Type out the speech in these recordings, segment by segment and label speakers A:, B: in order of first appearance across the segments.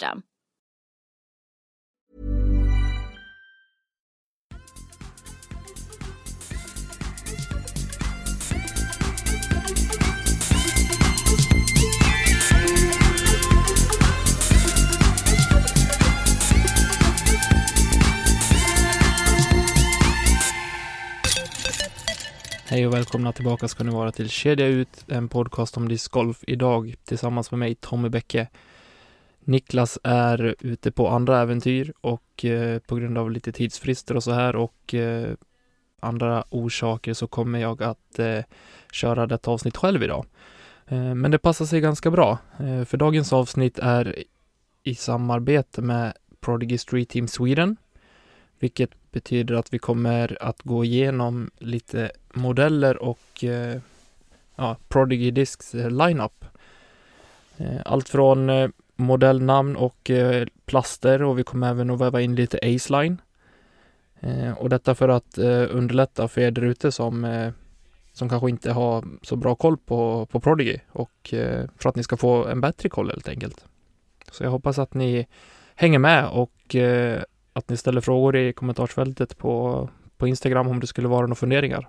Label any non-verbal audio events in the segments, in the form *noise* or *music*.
A: Hej och välkomna tillbaka ska ni vara till Kedja ut, en podcast om discgolf idag tillsammans med mig Tommy Bäcke. Niklas är ute på andra äventyr och eh, på grund av lite tidsfrister och så här och eh, andra orsaker så kommer jag att eh, köra detta avsnitt själv idag. Eh, men det passar sig ganska bra, eh, för dagens avsnitt är i samarbete med Prodigy Street Team Sweden, vilket betyder att vi kommer att gå igenom lite modeller och eh, ja, Prodigy Discs eh, lineup. Eh, allt från eh, modellnamn och eh, plaster och vi kommer även att väva in lite Aceline. Eh, och detta för att eh, underlätta för er där ute som, eh, som kanske inte har så bra koll på, på Prodigy och eh, för att ni ska få en bättre koll helt enkelt. Så jag hoppas att ni hänger med och eh, att ni ställer frågor i kommentarsfältet på, på Instagram om det skulle vara några funderingar.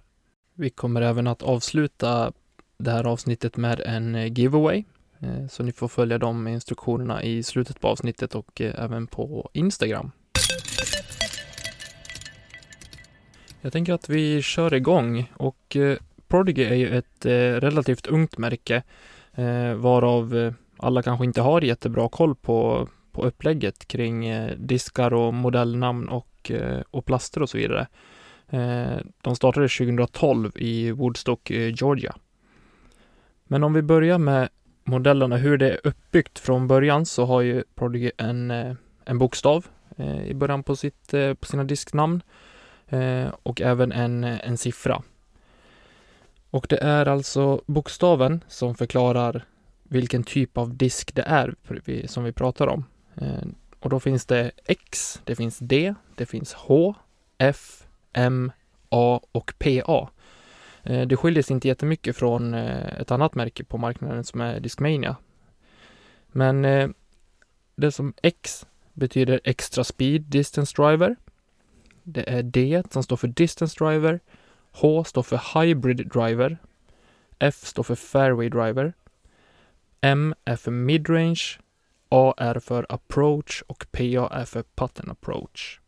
A: Vi kommer även att avsluta det här avsnittet med en giveaway Eh, så ni får följa de instruktionerna i slutet på avsnittet och eh, även på Instagram. Jag tänker att vi kör igång och eh, Prodigy är ju ett relativt ungt märke varav alla kanske inte har jättebra koll på, på upplägget kring diskar och modellnamn och, och plaster och så vidare. De startade 2012 i Woodstock, Georgia. Men om vi börjar med modellerna, hur det är uppbyggt från början så har ju Prodigy en, eh, en bokstav eh, i början på, sitt, eh, på sina disknamn och även en, en siffra. Och det är alltså bokstaven som förklarar vilken typ av disk det är som vi pratar om. Och då finns det X, det finns D, det finns H, F, M, A och PA. Eh, det skiljer sig inte jättemycket från eh, ett annat märke på marknaden som är Discmania. Men eh, det som X betyder Extra Speed Distance Driver. Det är D som står för Distance Driver. H står för Hybrid Driver. F står för Fairway Driver. M är för Midrange. A är för Approach och PA är för Pattern Approach.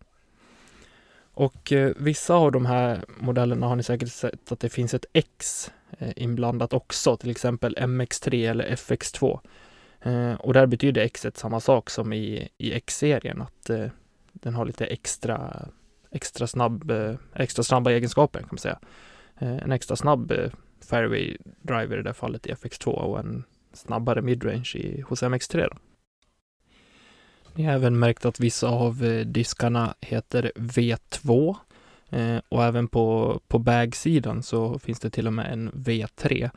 A: Och eh, vissa av de här modellerna har ni säkert sett att det finns ett X eh, inblandat också, till exempel MX3 eller FX2. Eh, och där betyder X samma sak som i, i X-serien, att eh, den har lite extra, extra, snabb, eh, extra snabba egenskaper kan man säga. Eh, en extra snabb eh, fairway driver i det fallet i FX2 och en snabbare midrange i, hos MX3. Då. Ni har även märkt att vissa av eh, diskarna heter V2 eh, och även på, på bag-sidan så finns det till och med en V3.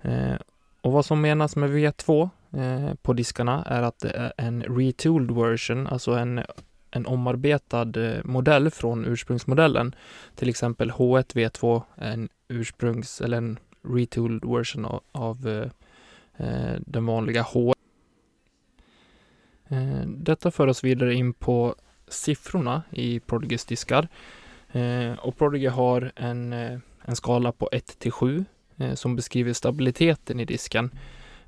A: Eh, och vad som menas med V2 eh, på diskarna är att det är en retooled version, alltså en, en omarbetad eh, modell från ursprungsmodellen. Till exempel H1 V2 är en ursprungs eller en retooled version av, av den vanliga H Eh, Eh, detta för oss vidare in på siffrorna i Prodigys diskar. Eh, och Prodigy har en, eh, en skala på 1 till 7 som beskriver stabiliteten i disken.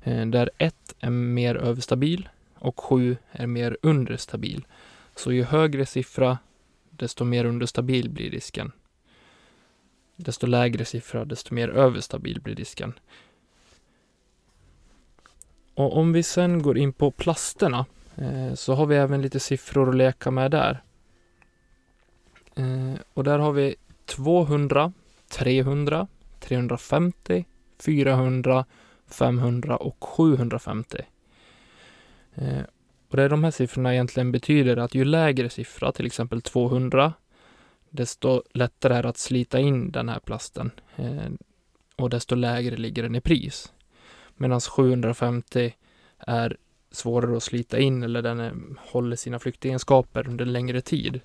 A: Där 1 är mer överstabil och 7 är mer understabil. Så ju högre siffra, desto mer understabil blir disken. Desto lägre siffra, desto mer överstabil blir disken. Och om vi sen går in på plasterna Eh, så har vi även lite siffror att leka med där. Eh, och där har vi 200, 300, 350, 400, 500 och 750. Eh, och det är de här siffrorna egentligen betyder att ju lägre siffra, till exempel 200, desto lättare är det att slita in den här plasten och desto lägre ligger den i pris. Medan 750 är svårare att slita in eller den är, håller sina flyktegenskaper under längre tid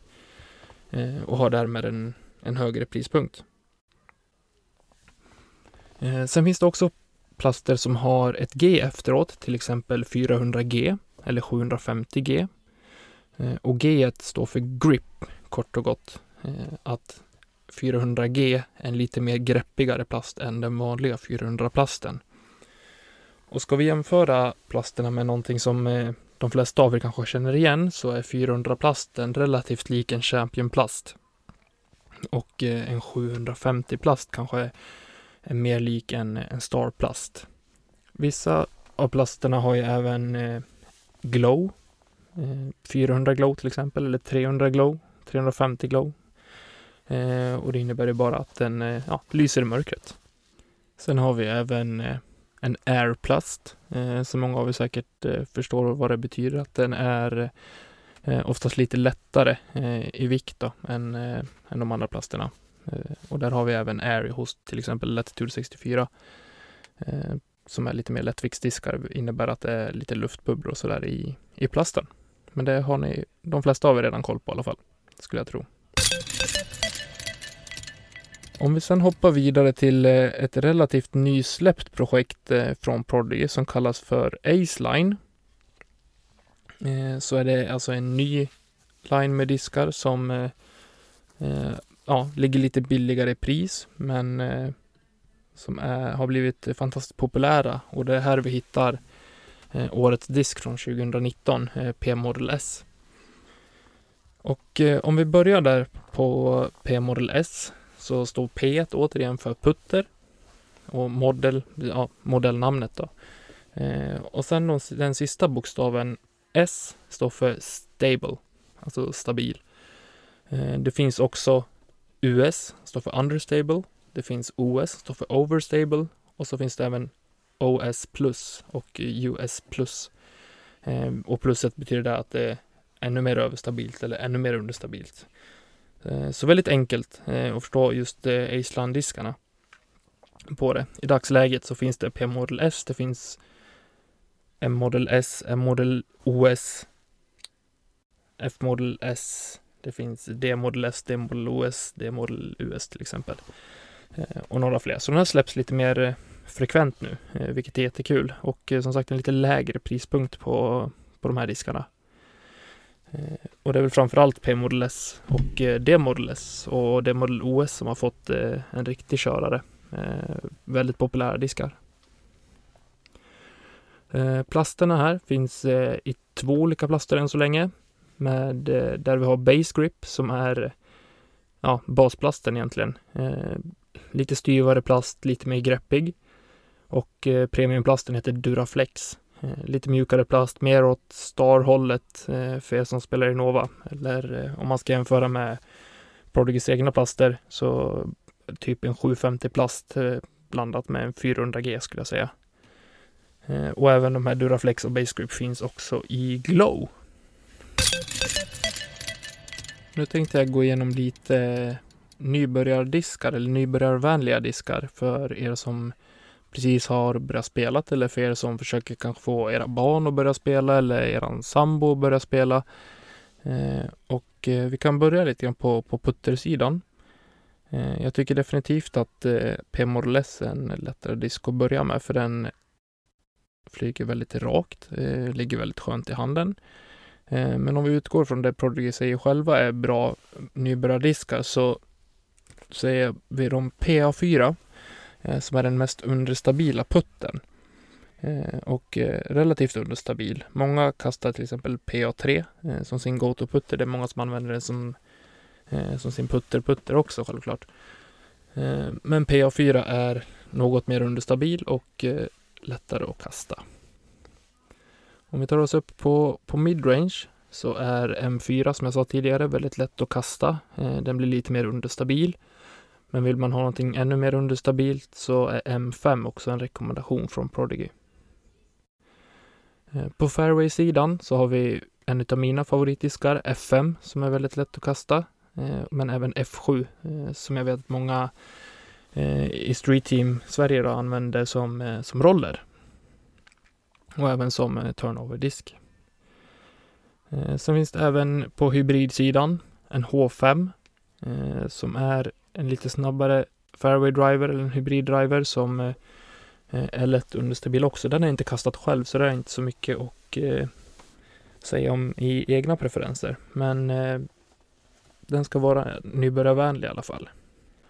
A: eh, och har därmed en, en högre prispunkt. Eh, sen finns det också plaster som har ett G efteråt, till exempel 400G eller 750G. Eh, och G står för grip, kort och gott. Eh, att 400G är en lite mer greppigare plast än den vanliga 400-plasten. Och ska vi jämföra plasterna med någonting som eh, de flesta av er kanske känner igen så är 400-plasten relativt lik en Champion-plast. Och eh, en 750-plast kanske är mer lik en, en Star-plast. Vissa av plasterna har ju även eh, glow. Eh, 400 glow till exempel, eller 300 glow, 350 glow. och det innebär ju bara att den ja, lyser i mörkret. Sen har vi även en airplast, eh, som många av er säkert eh, förstår vad det betyder, att den är eh, oftast lite lättare eh, i vikt då, än, eh, än de andra plasterna. Eh, och där har vi även air hos till exempel Latitude 64 eh, som är lite mer lättviktsdiskar, innebär att det är lite luftbubblor och sådär i, i plasten. Men det har ni, de flesta av er redan koll på i alla fall, skulle jag tro. Om vi sen hoppar vidare till eh, ett relativt nysläppt projekt eh, från Prodigy som kallas för Aceline. Eh, så är det alltså en ny line med diskar som ja, ligger lite billigare i pris men som är, har blivit fantastiskt populära och det är här vi hittar årets disk från 2019, P-Model S. Och om vi börjar där på P-Model S så står P återigen för putter och modell, ja, modellnamnet då. Eh, och sen de, den sista bokstaven S står för stable, alltså stabil. Eh, det finns också US, står för understable. Det finns OS, står för overstable och så finns det även OS plus och US plus. Eh, och pluset betyder det att det är ännu mer överstabilt eller ännu mer understabilt. Eh, så väldigt enkelt eh, att förstå just eh, Aceland-diskarna på det. I dagsläget så finns det P-Model S, det finns M-Model S, M-Model OS, F-Model S, det finns D-Model S, D-Model OS, D-Model US till exempel. Eh, och några fler. Så de här släpps lite mer frekvent nu, vilket är jättekul. Och som sagt en lite lägre prispunkt på, på de här diskarna. Eh, och det är väl framförallt P-Model eh, S och D-Model S och D-Model OS som har fått eh, en riktig körare. Väldigt populära diskar. Plasterna här finns i två olika plaster än så länge. Med, där vi har Base Grip som är ja, basplasten egentligen. Lite styvare plast, lite mer greppig. Och premiumplasten heter Duraflex Eh, lite mjukare plast, mer åt Star-hållet eh, för er som spelar i Nova. Eller eh, om man ska jämföra med Prodigys egna plaster så typ en 750 plast eh, blandat med en 400G skulle jag säga. Eh, och även de här Duraflex och Basegrip finns också i Glow. Nu tänkte jag gå igenom lite nybörjardiskar eller nybörjarvänliga diskar för er som precis har börjat spela eller för er som försöker kanske få era barn att börja spela eller eran sambo att börja spela. Eh, och eh, vi kan börja lite grann på, på puttersidan. Eh, jag tycker definitivt att eh, P-Morless är en lättare disk att börja med för den flyger väldigt rakt, eh, ligger väldigt skönt i handen. Eh, men om vi utgår från det Prodigy säger själva är bra nybörjardiskar så säger vi de PA4 Eh, som är den mest understabila putten. Eh, och eh, relativt understabil. Många kastar till exempel PA3 eh, som sin go-to-putter. Det är många som använder den som, eh, som sin putter-putter också självklart. Men PA4 är något mer understabil och lättare att kasta. Om vi tar oss upp på, på midrange så är M4 som jag sa tidigare väldigt lätt att kasta. Den blir lite mer understabil. Men vill man ha någonting ännu mer understabilt så är M5 också en rekommendation från Prodigy. Eh, på fairway-sidan så har vi en av mina favoritdiskar, F5, som är väldigt lätt att kasta. Eh, men även F7 eh, som jag vet att många i Street Team Sverige då använder som, som roller. Och även som turnover-disk. Sen finns det även på hybridsidan en H5 som är en lite snabbare fairway driver eller en hybrid-driver som eh, eh, är lätt understabil också. Den är inte kastat själv så det är inte så mycket att eh, säga om i egna preferenser. Men eh, den ska vara nybörjarvänlig i alla fall.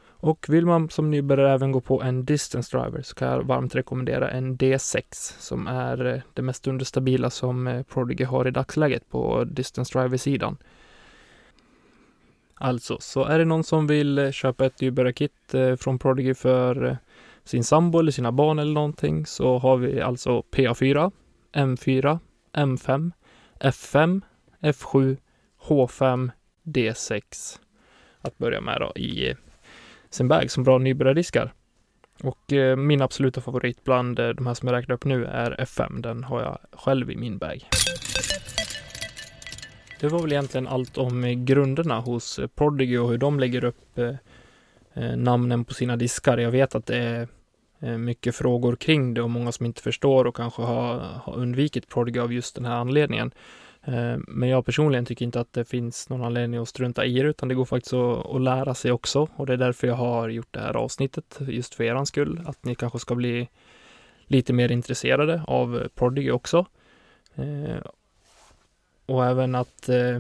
A: Och vill man som nybörjare även gå på en distance driver så kan jag varmt rekommendera en D6 som är det mest understabila som Prodigy har i dagsläget på distance driver-sidan. Alltså, så är det någon som vill eh, köpa ett nybörjarkit eh, från Prodigy för eh, sin sambo eller sina barn eller någonting så har vi alltså PA4, M4, M5, F5, F7, H5, D6 att börja med då i sin bag som bra nybörjardiskar. Och eh, min absoluta favorit bland eh, de här som jag räknar upp nu är F5. Den har jag själv i min bag. Det var väl egentligen allt om eh, grunderna hos eh, Prodigy och hur de lägger upp eh, namnen på sina diskar. Jag vet att det är mycket frågor kring det och många som inte förstår och kanske har, har undvikit Prodigy av just den här anledningen. Men jag personligen tycker inte att det finns någon anledning att strunta i det, utan det går faktiskt att, att lära sig också. Och det är därför jag har gjort det här avsnittet, just för er skull. Att ni kanske ska bli lite mer intresserade av Prodigy också. Och även att eh,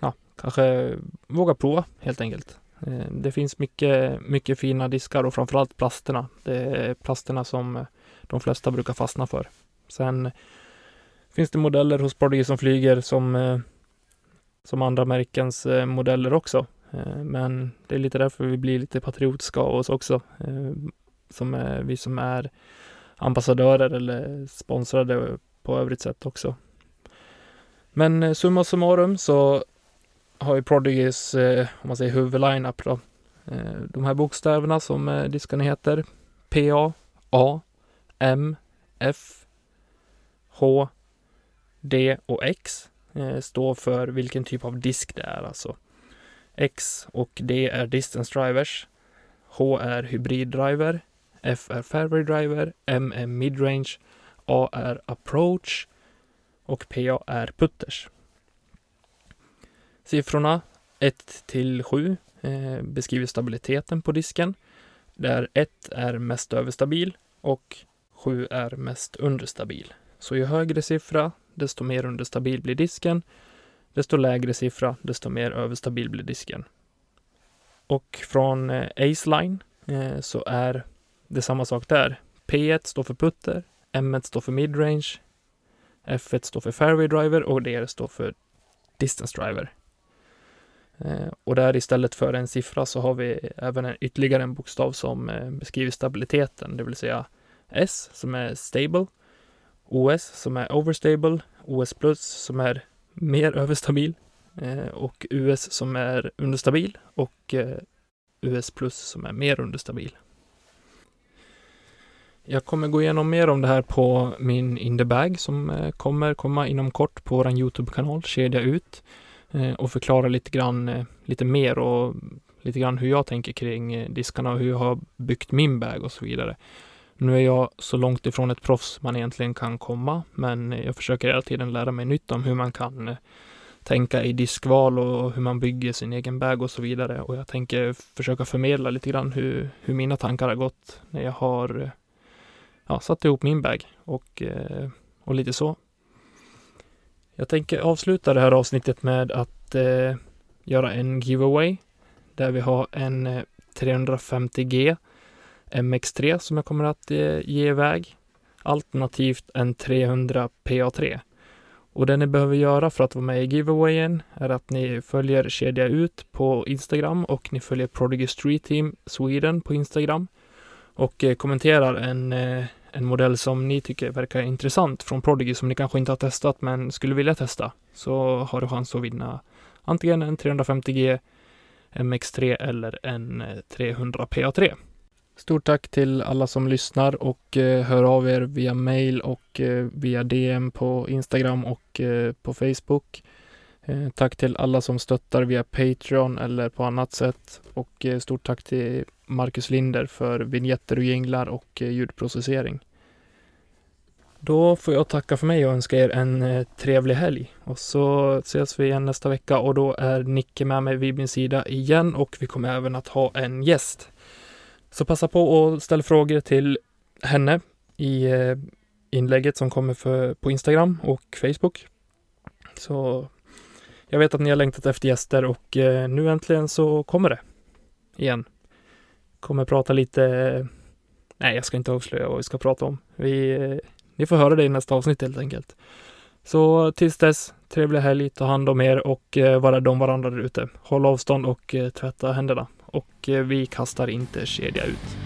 A: ja, kanske våga prova helt enkelt. Eh, det finns mycket, mycket fina diskar och framförallt plasterna. Det är plasterna som eh, de flesta brukar fastna för. Sen finns det modeller hos Prodigy som flyger som, eh, som andra märkens eh, modeller också. Eh, men det är lite därför vi blir lite patriotiska av oss också. Eh, som är, vi som är ambassadörer eller sponsrade på övrigt sätt också. Men eh, summa summarum så har ju Prodigys, eh, om man säger huvudlineup då, eh, de här bokstäverna som diskarna heter. PA, A, M, F, H, D och X eh, står för vilken typ av disk det är. Alltså X och D är distance drivers. H är Hybrid Driver. F är fairway driver. M är midrange. A är approach. Och PA är putters. Siffrorna 1 till 7 eh, beskriver stabiliteten på disken. Där 1 är mest överstabil och 7 är mest understabil. Så ju högre siffra, desto mer understabil blir disken. Desto lägre siffra, desto mer överstabil blir disken. Och från eh, Aceline eh, så är det samma sak där. P1 står för putter, M1 står för midrange, F1 står för fairway driver och D står för distance driver. Eh, och där istället för en siffra så har vi även en, ytterligare en bokstav som eh, beskriver stabiliteten, det vill säga S som är stable OS som är overstable, OS plus som är mer *laughs* överstabil eh, och US som är understabil och US plus som är mer understabil. Jag kommer gå igenom mer om det här på min In the Bag som eh, kommer komma inom kort på vår Youtube-kanal Kedja ut eh, och förklara lite grann, eh, lite mer och lite grann hur jag tänker kring diskarna och hur jag har byggt min bag och så vidare. Nu är jag så långt ifrån ett proffs man egentligen kan komma, men jag försöker hela tiden lära mig nytt om hur man kan tänka i diskval och hur man bygger sin egen bag och så vidare. Och jag tänker försöka förmedla lite grann hur, hur mina tankar har gått när jag har ja, satt ihop min bag och, eh, och lite så. Jag tänker avsluta det här avsnittet med att eh, göra en giveaway där vi har en eh, 350G MX3 som jag kommer att eh, ge iväg. Alternativt en 300 PA3. Och det ni behöver göra för att vara med i giveawayen är att ni följer Kedja Ut på Instagram och ni följer Prodigy Street Team Sweden på Instagram och eh, kommenterar en, eh, en modell som ni tycker verkar intressant från Prodigy som ni kanske inte har testat men skulle vilja testa så har du chans att vinna antingen en 350G MX3 eller en eh, 300PA3. Stort tack till alla som lyssnar och hör av er via mail och via DM på Instagram och på Facebook. Eh, tack till alla som stöttar via Patreon eller på annat sätt och eh, stort tack till Marcus Linder för vignetter och jinglar och eh, ljudprocessering. Då får jag tacka för mig och önska er en trevlig helg. Och så ses vi igen nästa vecka och då är Nicke med mig vid min sida igen och vi kommer även att ha en gäst. Så passa på och ställ frågor till henne i inlägget som kommer för, på Instagram och Facebook. Så jag vet att ni har längtat efter gäster och eh, nu äntligen så kommer det igen. Kommer prata lite eh, Nej, jag ska inte avslöja vad vi ska prata om. Vi eh, ni får höra det i nästa avsnitt helt enkelt. Så tills dess, trevlig helg, ta hand om er och var rädda om varandra där ute. Håll avstånd och tvätta händerna. Och vi kastar inte kedja ut.